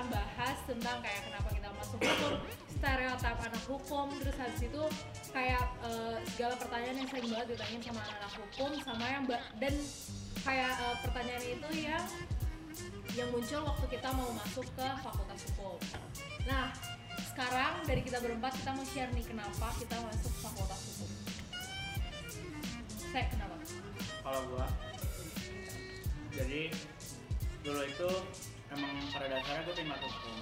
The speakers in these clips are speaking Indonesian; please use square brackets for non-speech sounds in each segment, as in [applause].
akan bahas tentang kayak kenapa kita masuk hukum, stereotip anak hukum, terus habis itu kayak eh, segala pertanyaan yang sering banget ditanyain sama anak hukum, sama yang dan kayak eh, pertanyaan itu yang yang muncul waktu kita mau masuk ke fakultas hukum. Nah, sekarang dari kita berempat kita mau share nih kenapa kita masuk fakultas hukum. Saya kenapa? kalau gua jadi dulu itu emang pada dasarnya pengen masuk hukum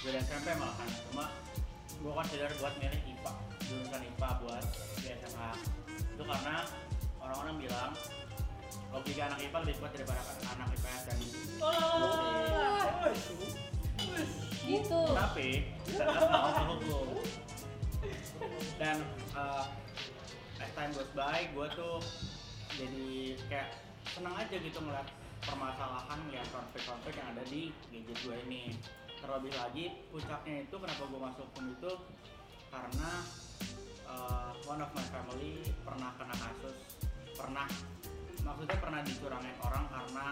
dari SMP malahan cuma gua consider buat milih IPA jurusan IPA buat di SMA itu karena orang-orang bilang logika anak IPA lebih kuat daripada anak IPS dan Gitu. tapi tetap mau hukum dan uh, as time goes by gue tuh jadi kayak seneng aja gitu ngeliat permasalahan ngeliat konflik-konflik yang ada di gadget gue ini. Terlebih lagi puncaknya itu kenapa gue masuk hukum itu karena uh, one of my family pernah kena kasus pernah maksudnya pernah dicurangin orang karena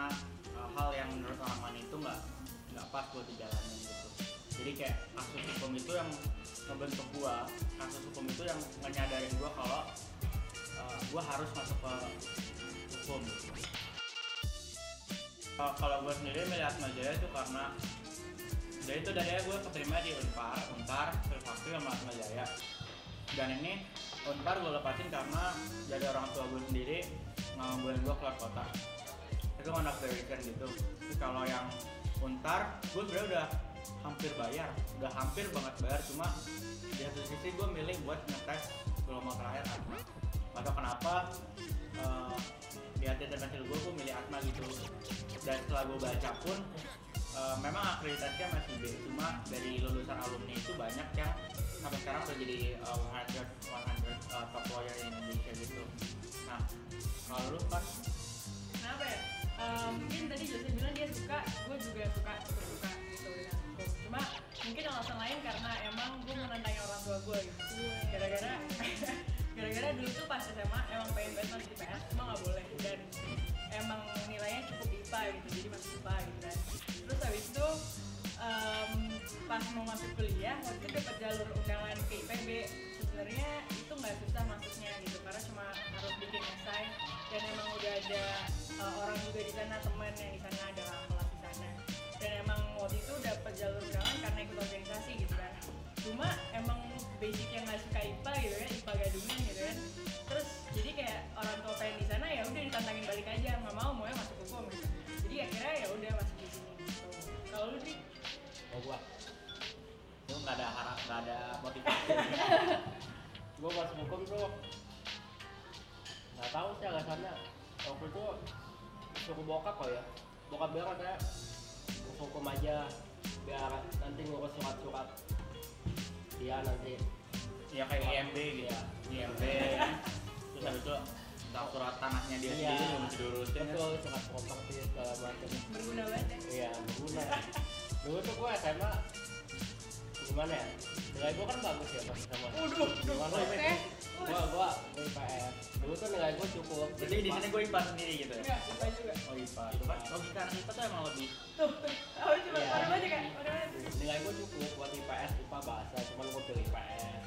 uh, hal yang menurut orang lain itu nggak nggak pas buat dijalanin gitu. Jadi kayak kasus hukum itu yang ngebentuk gua kasus hukum itu yang ngenyadarin gua kalau uh, gua harus masuk ke hukum kalau gua sendiri melihat Jaya itu karena dari itu dari gue keterima di Unpar, Unpar, Trisakti sama Atma Jaya. Dan ini Unpar gue lepasin karena dari orang tua gue sendiri ngebolehin gue keluar kota. Itu reason gitu. Tapi kalau yang Untar gue sebenarnya udah hampir bayar udah hampir banget bayar. Cuma di satu sisi gue milih buat ngetes gelombang terakhir. Atma atau kenapa uh, di hati hasil gue gue milih Atma gitu dan setelah gue baca pun uh, memang akreditasinya masih B cuma dari lulusan alumni itu banyak yang sampai sekarang udah jadi uh, 100 100 uh, top lawyer di Indonesia gitu nah kalau lu kan Kenapa ya? Eh, mungkin tadi Jose bilang dia suka, gue juga suka, cukup suka gitu dengan hukum. Cuma mungkin alasan lain karena emang gue menantang orang tua gue gitu. Gara-gara [laughs] gara-gara dulu tuh pas SMA emang pengen banget masuk IPS, cuma nggak boleh. Dan emang nilainya cukup IPA gitu, jadi masuk IPA gitu kan. Terus habis itu em, pas mau masuk kuliah waktu itu dapat jalur undangan ke IPB sebenarnya itu nggak susah masuknya gitu karena cuma harus bikin esai. Dan emang udah ada uh, orang juga di sana teman yang di sana ada kelas di sana. Dan emang waktu itu dapat jalur undangan karena ikut organisasi gitu kan cuma emang basic yang nggak suka IPA gitu kan IPA gadungan gitu kan. Terus jadi kayak orang tua pengen di sana ya udah ditantangin balik aja. Nggak mau mau masuk hukum gitu jadi akhirnya ya udah masuk di sini gitu. Kalau lu sih Oh gua, lu nggak ada harap nggak ada motivasi. [laughs] Gua masuk hukum tuh nggak tahu sih alasannya. Waktu itu suruh bokap kok ya. Bokap bilang katanya masuk hukum aja biar nanti ngurus surat-surat dia nanti. Ya kayak IMB gitu. Iya. IMB terus habis itu surat tanahnya dia Iya. sendiri yang mesti diurusin betul surat properti segala macam. Berguna banget. Ya iya berguna. Dulu tuh gua SMA gimana ya? Nilai gua kan bagus ya pas sama. Waduh, gimana? ya gua gua gua IPS dulu tuh nilai gua cukup. Berarti di sini gue IPA sendiri gitu ya? Enggak IPA juga. Oh IPA kan logika anak IPA tuh emang lebih tuh oh coba Iya. orang banyak kan orang nilai gue cukup buat IPS IPA bahasa cuman gue pilih IPS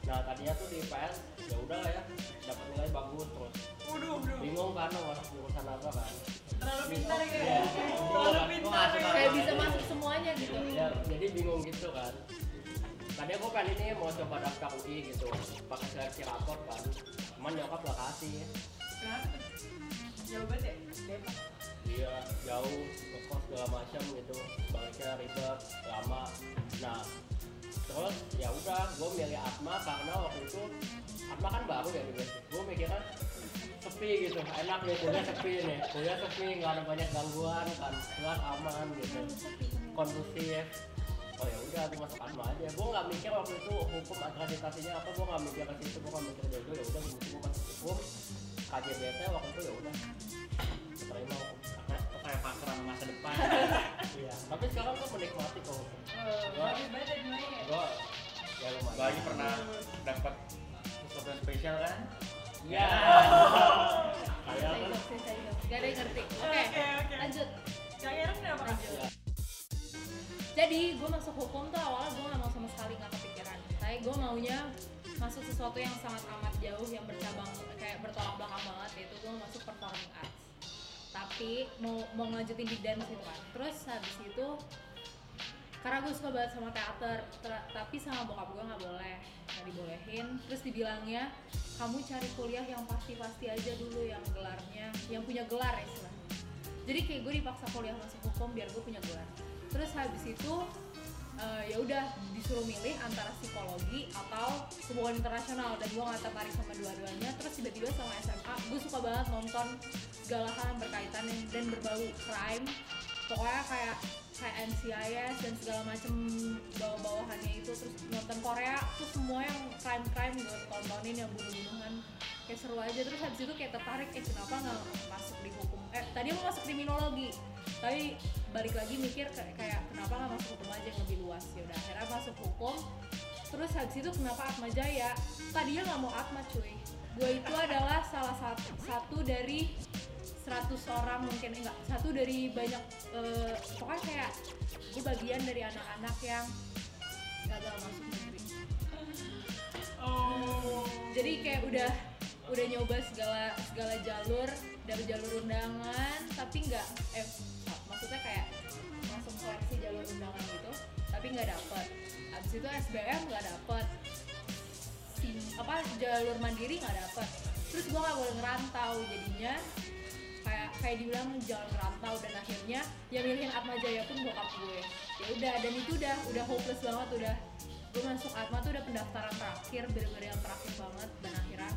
nah tadinya tuh di IPS ya udah lah ya dapat nilai bagus terus. Waduh bingung kan mau masuk jurusan apa kan? Terlalu pintar gitu Iya. ya terlalu Gua pintar ya. kayak bisa masuk semuanya gitu. Ya jadi bingung gitu kan tadinya gue pengen ini mau coba daftar UI gitu. Pakai seleksi rapor kan cuman nyokap gak kasih. Kenapa? Jauh banget ya? Dia jauh. Ngekos segala macam gitu. Baliknya ribet lama. Nah terus ya udah gue milih Atma karena waktu itu Atma kan baru ya di gue mikirnya sepi gitu. Enak nih kuliah sepi nih. Kuliah sepi nggak ada banyak gangguan kan. Kelas aman gitu. Kondusif oh ya udah gue masuk Atma aja gue nggak mikir waktu itu hukum akreditasinya apa gue nggak mikir ke situ gue nggak mikir dulu ya udah gue masuk hukum KJBT waktu itu ya udah terima hukum kayak sama masa depan [laughs] Iya. Tapi sekarang gue menikmati kok. Bagus banget ya Gue ya lumayan. gue lagi pernah dapat sesuatu yang spesial kan Iya. Kayak kan. Gak ada yang ngerti. Oke, lanjut. Kak Aaron kenapa? Jadi gue masuk hukum tuh awalnya gue nggak mau sama sekali nggak kepikiran. Tapi gue maunya masuk sesuatu yang sangat amat jauh yang bercabang kayak bertolak belakang banget yaitu gue masuk performing arts. Tapi mau mau ngelanjutin di dance gitu kan. Terus habis itu karena gue suka banget sama teater ter- tapi sama bokap gue nggak boleh nggak dibolehin. Terus dibilangnya kamu cari kuliah yang pasti-pasti aja dulu yang gelarnya yang punya gelar ya istilahnya. Jadi kayak gue dipaksa kuliah masuk hukum biar gue punya gelar terus habis itu eh, ya udah disuruh milih antara psikologi atau hubungan internasional. Dan gue nggak tertarik sama dua-duanya. Terus tiba-tiba sama SMA gue suka banget nonton segala hal yang berkaitan dan berbau crime. Pokoknya kayak kayak NCIS dan segala macem bawah-bawahannya itu. Terus nonton Korea tuh semua yang crime crime gue tontonin yang bunuh-bunuhan. Kayak seru aja. Terus habis itu kayak tertarik eh kenapa nggak masuk di hukum? Eh tadi mau masuk kriminologi. Tapi balik lagi mikir kayak, kenapa nggak masuk hukum aja yang lebih luas? Ya udah akhirnya masuk hukum. Terus habis itu kenapa Atma Jaya? Tadinya nggak mau Atma cuy. Gue itu adalah salah satu satu dari 100 orang mungkin enggak satu dari banyak eh, pokoknya kayak gue bagian dari anak-anak yang gagal masuk negeri. Oh. jadi kayak udah udah nyoba segala segala jalur dari jalur undangan tapi nggak eh maksudnya kayak langsung seleksi jalur undangan gitu tapi nggak dapet. Abis itu SBM nggak dapet. Apa jalur mandiri nggak dapet. Terus gue nggak boleh ngerantau jadinya. Kayak kayak dibilang jangan ngerantau dan akhirnya yang milihin Atma Jaya pun bokap gue. Ya udah dan itu udah udah hopeless banget udah. Gue masuk Atma tuh udah pendaftaran terakhir bener-bener yang terakhir banget dan akhirnya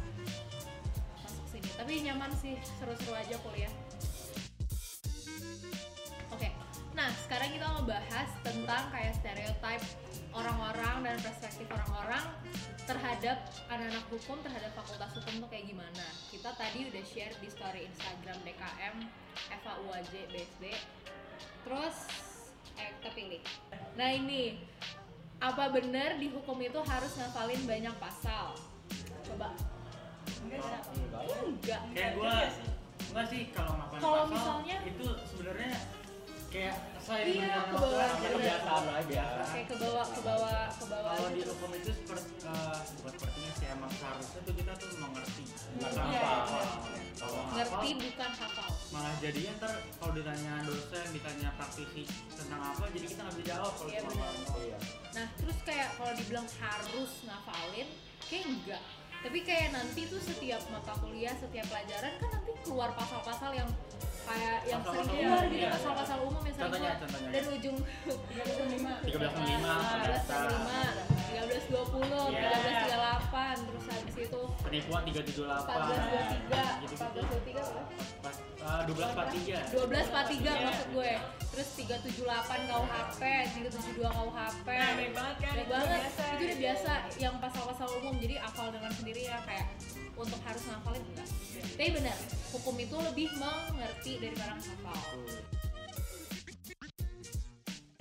masuk sini. Tapi nyaman sih seru-seru aja kuliah sekarang kita mau bahas tentang kayak stereotype orang-orang dan perspektif orang-orang terhadap anak-anak hukum terhadap fakultas hukum tuh kayak gimana. Kita tadi udah share di story Instagram DKM Eva UAJ BSD terus eh kita pilih nah ini apa benar di hukum itu harus ngafalin banyak pasal? Coba. Enggak enggak enggak. Kayak gue sih. enggak sih kalau Kalau pasal misalnya- itu sebenarnya kayak saya Iya, ke bawah kebiasaan aja. Kayak ke bawah ke bawah ke bawah kalau di hukum itu seperti eh, bukan sepertinya sih emang seharusnya tuh kita tuh mengerti bukan Iya, apa iya, apa iya. kalau ngerti bukan hafal. malah jadinya ntar kalau ditanya dosen ditanya praktisi tentang apa jadi kita nggak bisa jawab kalau Iya, cuma iya. Nah, terus kayak kalau dibilang harus ngafalin, kayak enggak. Tapi kayak nanti tuh setiap mata kuliah, setiap pelajaran kan nanti keluar pasal-pasal yang kayak yang sering keluar umum, gitu, iya. pasal-pasal umum yang sering keluar. Dan ujung 13.5. 13.5, 13.5, 13.20, Iya. 13.38, terus habis itu penipuan 378 14.23, gitu-gitu 14.23 berapa? Pas- eh, 1243 12.43 Iya. maksud gue. Terus 378 KUHP, 372 KUHP. Nah, baik banget kan? Baik Itu banget. biasa, itu udah biasa yang pasal-pasal umum jadi hafal dengan sendiri ya kayak untuk harus ngafalin enggak. Tapi benar, hukum itu lebih mengerti daripada hafal.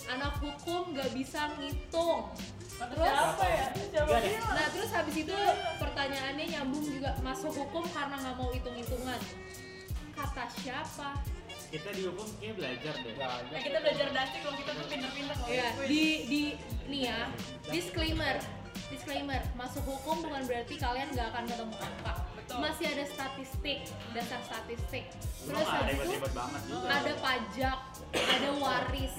Anak hukum nggak bisa ngitung. Terus Siapa ya? Siapa? Nah terus habis itu pertanyaannya nyambung juga masuk hukum karena nggak mau hitung-hitungan. Kata siapa? kita di hukum kayak belajar deh Belajar. Nah, kita belajar dasar kalau kita tuh pinter-pinter kalau Ya, di di nih ya, disclaimer. Disclaimer, masuk hukum bukan berarti kalian nggak akan ketemu angka. Betul. Masih ada statistik, dasar statistik. Terus habis itu ada pajak, ada waris.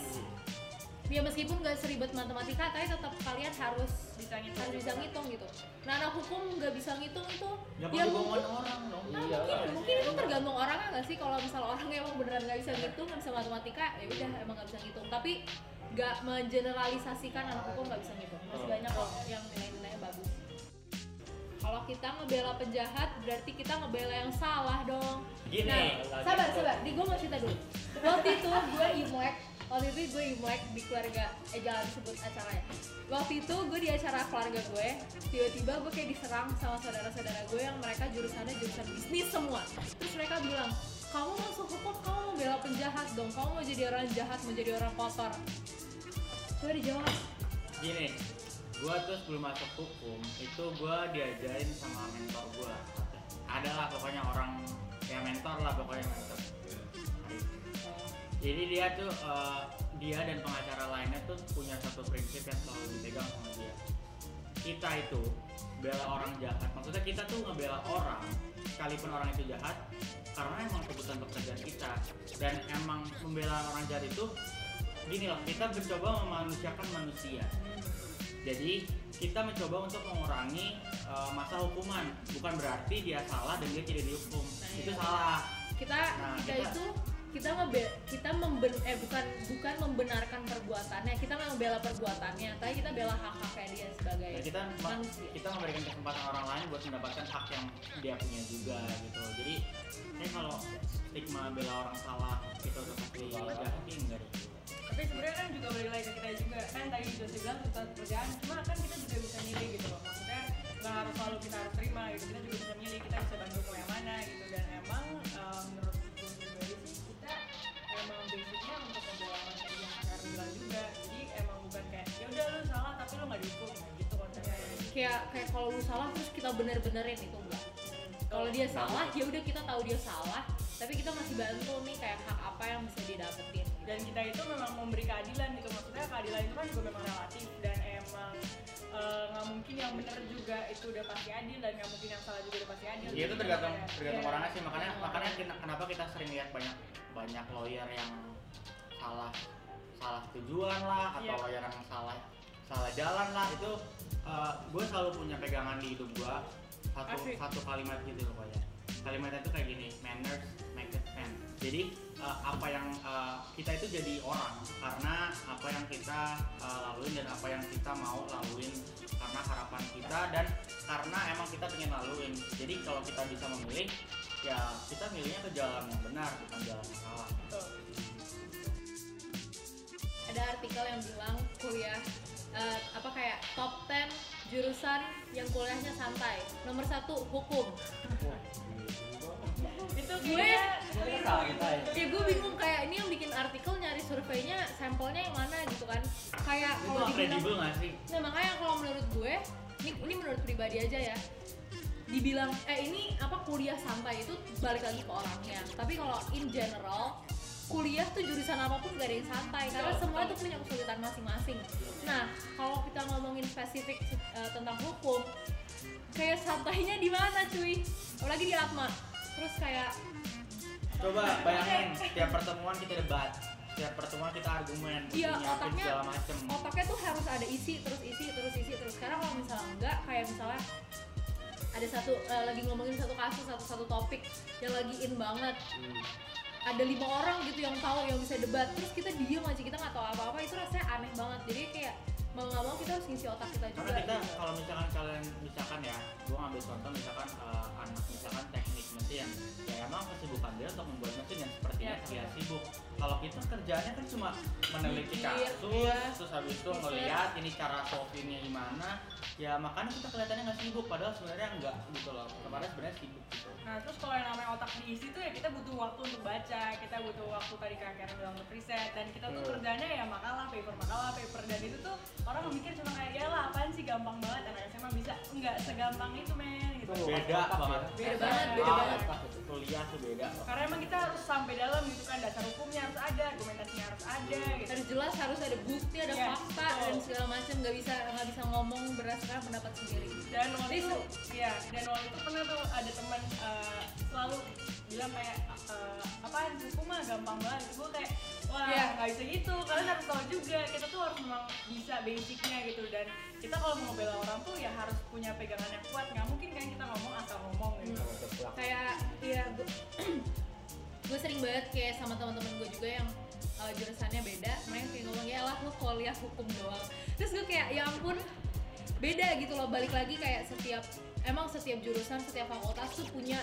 Ya meskipun nggak seribet matematika, tapi tetap kalian harus bisa ngitung. harus bisa ngitung gitu. Nah, anak hukum nggak bisa ngitung itu ya perlu mungkin ngomongin orang dong. Nah, Iya, mungkin, iya. mungkin itu tergantung orangnya nggak sih? Kalau misalnya orangnya emang beneran nggak bisa ngitung nggak bisa matematika ya udah emang nggak bisa ngitung. Tapi nggak mengeneralisasikan anak hukum nggak bisa ngitung. Masih banyak kok yang nilai-nilainya bagus. Kalau kita ngebela penjahat berarti kita ngebela yang salah dong. Gini, nah sabar sabar. Di gue mau cerita dulu. Waktu itu gue imlek waktu itu gue imlek di keluarga eh jangan sebut acaranya waktu itu gue di acara keluarga gue tiba-tiba gue kayak diserang sama saudara-saudara gue yang mereka jurusannya jurusan bisnis semua. Terus mereka bilang kamu masuk hukum kamu mau bela penjahat dong kamu mau jadi orang jahat mau jadi orang kotor. Coba dijawab. Gini gua tuh sebelum masuk hukum itu gua diajarin sama mentor gua. Adalah pokoknya orang ya mentor lah pokoknya mentor jadi dia tuh eh, dia dan pengacara lainnya tuh punya satu prinsip yang selalu dipegang sama dia. Kita itu bela orang jahat. Maksudnya kita tuh ngebela orang sekalipun orang itu jahat karena emang kebutuhan pekerjaan kita. Dan emang membela orang jahat itu gini loh kita mencoba memanusiakan manusia. Jadi kita mencoba untuk mengurangi uh, masa hukuman. Bukan berarti dia salah dan dia tidak dihukum. Nah, itu iya. salah. Kita Nah, kita kita- itu kita ngebe kita memben eh bukan bukan membenarkan perbuatannya kita nggak membela perbuatannya tapi kita bela hak haknya dia sebagai Nah, kita ma- manusia. kita memberikan kesempatan orang lain buat mendapatkan hak yang dia punya juga gitu. Jadi kayak kalau stigma bela orang salah kita udah pasti jahatin enggak tapi sebenarnya kan juga balik lagi ke kita juga kan tadi Jose bilang tuntutan pekerjaan cuma kan kita juga bisa milih gitu loh. Maksudnya nggak harus selalu kita harus terima gitu. Kita juga bisa milih kita bisa bantu yang mana gitu. Dan emang eh, menurut emang basicnya untuk manusia yang Karen bilang juga. Jadi emang bukan kayak ya udah lu salah tapi lu nggak dihukum nah, gitu konsepnya. Kayak kayak kalau lu salah terus kita bener-benerin itu enggak. Kalau dia salah ya udah kita tahu dia salah tapi kita masih bantu nih kayak hak apa yang bisa didapetin dan kita itu memang memberi keadilan gitu. Maksudnya keadilan itu kan juga memang relatif dan emang eh, nggak mungkin yang benar juga itu udah pasti adil dan nggak mungkin yang salah juga udah pasti adil. Iya itu tergantung Iya. tergantung Iya. orangnya sih. Makanya makanya kita- kenapa kita sering lihat banyak banyak lawyer yang salah salah tujuan lah atau Iya. lawyer yang salah salah jalan lah itu gue selalu punya pegangan di hidup gue satu Asik. satu kalimat gitu loh pokoknya kalimatnya itu kayak gini manners make it man jadi eh, apa yang eh, kita itu jadi orang. Karena apa yang kita eh, laluin dan apa yang kita mau laluin karena harapan kita dan karena emang kita pengen laluin. Jadi kalau kita bisa memilih ya kita milihnya ke jalan yang benar bukan jalan yang salah. Ada artikel yang bilang kuliah eh, apa kayak top 10 jurusan yang kuliahnya santai. Nomor satu hukum itu Gue- ya. ya gue bingung kayak ini yang bikin artikel nyari surveinya sampelnya yang mana gitu kan. Kayak itu kalau dibilang kredibel nggak sih? Nah makanya kalau menurut gue ini ini menurut pribadi aja ya. Dibilang eh ini apa kuliah santai itu balik lagi ke orangnya. Tapi kalau in general kuliah tuh jurusan apa pun gak ada yang santai karena semua tuh punya kesulitan masing-masing. Nah kalau kita ngomongin spesifik eh, tentang hukum kayak santainya di mana cuy? Apalagi di Atma terus kayak coba bayangin setiap pertemuan kita debat setiap pertemuan kita argumen Iya, otaknya- segala macem. otaknya tuh harus ada isi terus isi terus isi terus. Karena kalau misalnya enggak kayak misalnya ada satu eh, lagi ngomongin satu kasus satu satu topik yang lagi in banget. Ada lima orang gitu yang tahu yang bisa debat. Terus kita diem aja kita nggak tahu apa apa itu rasanya aneh banget. Jadi kayak mau nggak mau kita harus ngisi otak kita juga karena kita gitu. kalau misalkan kalian misalkan ya gua ngambil contoh misalkan eh, anak misalkan teknik mesin. Ya emang kesibukan dia untuk membuat mesin yang sepertinya Iya, dia sibuk kalau kita kerjanya kan cuma meneliti kasus iya. terus habis itu ngeliat ini cara solvingnya gimana ya makanya kita kelihatannya nggak sibuk padahal sebenarnya enggak gitu loh kemarin sebenarnya sibuk gitu Nah terus kalau yang namanya otak diisi tuh ya kita butuh waktu untuk baca, kita butuh waktu tadi kak Karen bilang untuk riset dan kita tuh Hmm. kerjanya ya makalah, paper makalah, paper dan itu tuh orang mikir cuma kayak ya lah apaan sih gampang banget anak SMA bisa enggak segampang itu men gitu. Itu beda banget ya. Beda banget, beda banget. kuliah tuh beda. Karena emang kita harus sampai dalam gitu kan dasar ada gitu. harus jelas harus ada bukti ada Iya, fakta betul. dan segala macam nggak bisa nggak bisa ngomong berdasarkan pendapat sendiri dan waktu itu ya dan waktu itu pernah tuh ada teman eh, selalu bilang kayak eh, apaan hukum mah gampang banget gue kayak wah Iya. nggak bisa gitu kalian harus tahu juga kita tuh harus memang bisa basicnya gitu dan kita kalau mau bela orang tuh ya harus punya pegangan yang kuat nggak mungkin kan kita ngomong asal ngomong gitu ceplak. kayak iya gue [clears throat] gue sering banget kayak sama teman-teman gue juga yang uh, jurusannya beda mereka kayak ngomong ya lah lu kuliah hukum doang. Terus gue kayak ya ampun beda gitu loh. Balik lagi kayak setiap emang setiap jurusan setiap fakultas tuh punya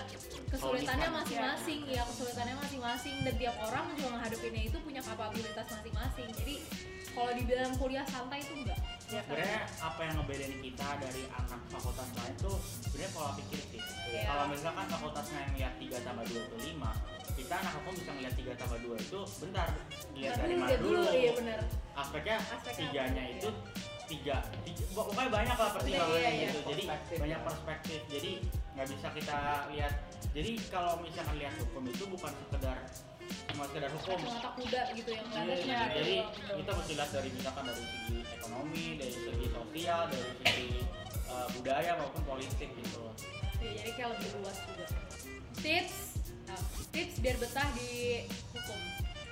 kesulitannya Kesulitan. masing-masing. Ya kesulitannya masing-masing. Dan tiap orang juga menghadapinya itu punya kapabilitas masing-masing. Jadi kalau dibilang kuliah santai itu enggak kan sebenarnya apa yang ngebedain kita dari anak fakultas lain tuh sebenarnya pola pikir sih. Iya. kalau misalkan fakultasnya yang lihat 3 tambah 2 itu 5 kita anak hukum bisa ngeliat 3 tambah 2 itu bentar. Lihat dari mana dulu dulu? iya bener aspeknya tiganya itu tiga, tiga pokoknya banyak lah pertimbangannya Iya, iya, gitu jadi Perspektif. banyak perspektif. Jadi nggak bisa kita lihat. Jadi kalau misalkan lihat hukum itu bukan sekedar hukum mata kuda gitu yang ngeliatnya iya. iya, jadi betul. kita mesti lihat dari misalkan dari segi ekonomi, dari segi sosial, dari segi uh, budaya maupun politik gitu. Ya, jadi kayak lebih luas juga. Tips, nah, tips biar betah di hukum.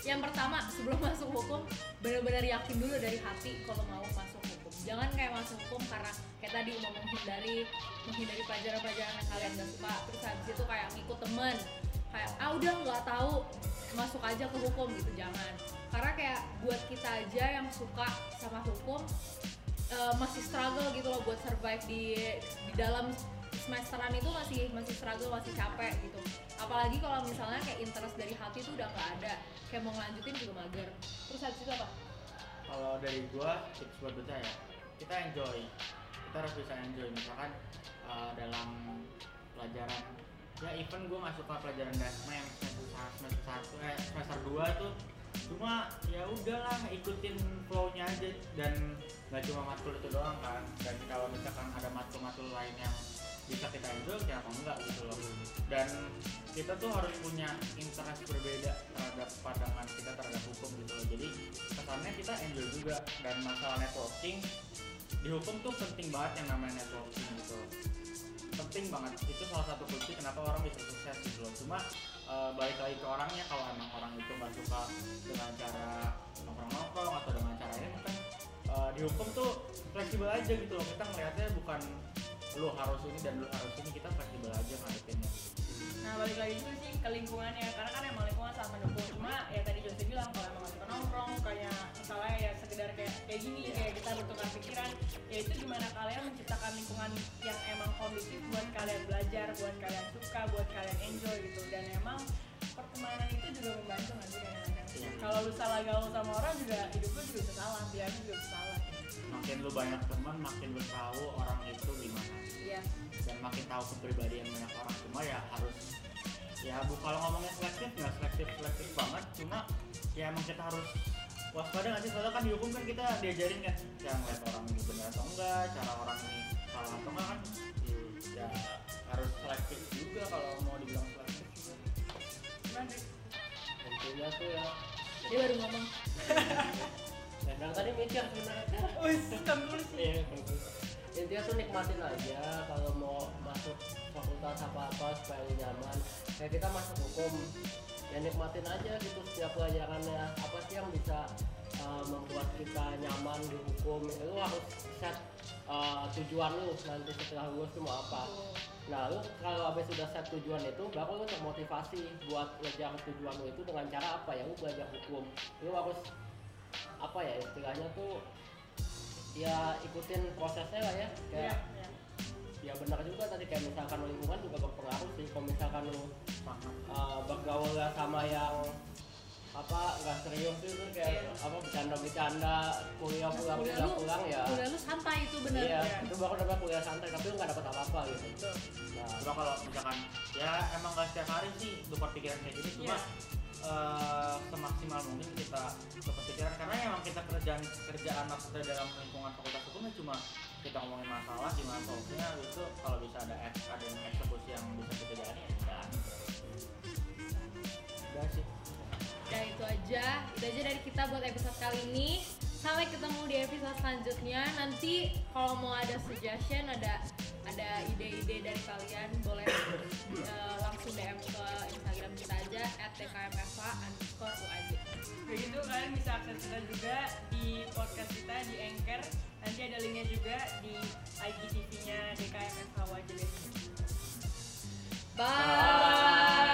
Yang pertama sebelum [laughs] masuk hukum, benar-benar yakin dulu dari hati kalau mau masuk hukum. Jangan kayak masuk hukum karena kayak tadi mau menghindari menghindari pelajaran-pelajaran yang kalian gak suka. Terus habis itu kayak ngikut temen, kayak ah udah nggak tahu. Masuk aja ke hukum gitu jangan. Karena kayak buat kita aja yang suka sama hukum eh, masih struggle gitu loh buat survive di di dalam semesteran itu masih masih struggle masih capek gitu. Apalagi kalau misalnya kayak interest dari hati itu udah nggak ada. Kayak mau ngelanjutin juga mager. Terus habis itu apa? Kalau dari gua tips buat betah ya, kita enjoy. Kita harus bisa enjoy. Misalkan uh, dalam pelajaran ya even gua nggak suka pelajaran dasma yang semester sa- semester satu eh semester dua tuh cuma ya udahlah ikutin flow-nya aja. Dan nggak cuma matkul itu doang kan. Dan kalau misalkan ada matkul-matkul lain yang bisa kita enjoy kenapa enggak gitu loh. Dan kita tuh harus punya interest berbeda terhadap pandangan kita terhadap hukum gitu loh. Jadi kesannya kita enjoy juga. Dan masalah networking di hukum tuh penting banget yang namanya networking gitu. Penting banget. Itu salah satu kunci kenapa orang bisa sukses gitu loh. Cuma eh, balik lagi ke orangnya kalau emang orang itu nggak suka dengan cara nongkrong-nongkrong atau dengan cara ini kan eh, di hukum tuh fleksibel aja gitu loh. Kita ngelihatnya bukan lu harus ini dan lu harus ini kita fleksibel aja ngadepinnya. Nah balik lagi juga sih ke lingkungannya karena kan emang lingkungan sangat mendukung. Cuma ya tadi Jose bilang kalau emang suka nongkrong kayak misalnya ya sekedar kayak kayak gini kita bertukar pikiran ya itu gimana kalian menciptakan lingkungan yang emang kondusif buat kalian belajar buat kalian suka buat kalian enjoy gitu. Dan emang pertemanan itu juga membantu nggak sih kadang-kadang Iya. kalau lu salah gaul sama orang juga hidup lu juga salah biar juga salah makin lu banyak teman makin lu tahu orang itu gimana. Iya. Dan makin tahu kepribadian banyak orang cuma ya harus ya bu kalau ngomongnya selektif nggak selektif selektif banget. Cuma ya emang kita harus waspada nggak sih? Soalnya kan di hukum kan kita diajarin kan ya ngeliat orang ini benar atau enggak cara orang ini salah atau enggak kan? Ya harus selektif juga kalau mau dibilang selektif. Juga gimana Rick? intinya tuh ya. Dia baru ngomong. [laughs] Dan dari tadi mikir sebenarnya. [laughs] Wih, konklusi. Iya, intinya tuh nikmatin aja kalau mau masuk fakultas apa apa supaya nyaman. Kayak kita masuk hukum ya nikmatin aja gitu setiap pelajarannya apa sih yang bisa uh, membuat kita nyaman di hukum? Lu harus set uh, tujuan lu nanti setelah lulus tuh mau apa. Nah lu kalau habis sudah set tujuan itu baru lu termotivasi buat ngejar tujuan lu itu dengan cara apa ya? Lu belajar hukum. Lu harus apa ya istilahnya tuh ya ikutin prosesnya lah ya. Kayak iya. Ya benar juga tadi kayak misalkan lingkungan juga berpengaruh sih kalau misalkan lu uh, bergaul lah sama yang apa nggak serius itu kayak Iya. apa bercanda-bercanda kuliah pulang kuliah kuliah lu pulang ya kuliah lu santai itu bener iya Iya. itu baru namanya kuliah santai tapi lu nggak dapat apa-apa gitu Betul. nah cuma kalau misalkan ya emang gak setiap hari sih tukar pikiran kayak gini cuma Iya. eh, semaksimal mungkin kita tukar pikiran karena emang kita kerjaan kerjaan kita dalam lingkungan fakultas hukum ya cuma kita ngomongin masalah gimana solusinya itu kalau bisa ada ek- ada yang eksekusi yang bisa kita jalani ya jalan udah sih Dan itu aja, itu aja dari kita buat episode kali ini. Sampai ketemu di episode selanjutnya. Nanti kalau mau ada suggestion, ada ada ide-ide dari kalian, boleh eh, langsung DM ke Instagram kita aja @tkmfa underscore UAJ. Kayak gitu kalian bisa akses kita juga di podcast kita di Anchor. Jadi ada linknya juga di IGTV-nya DKMF Hawa Jelek. Bye. Bye.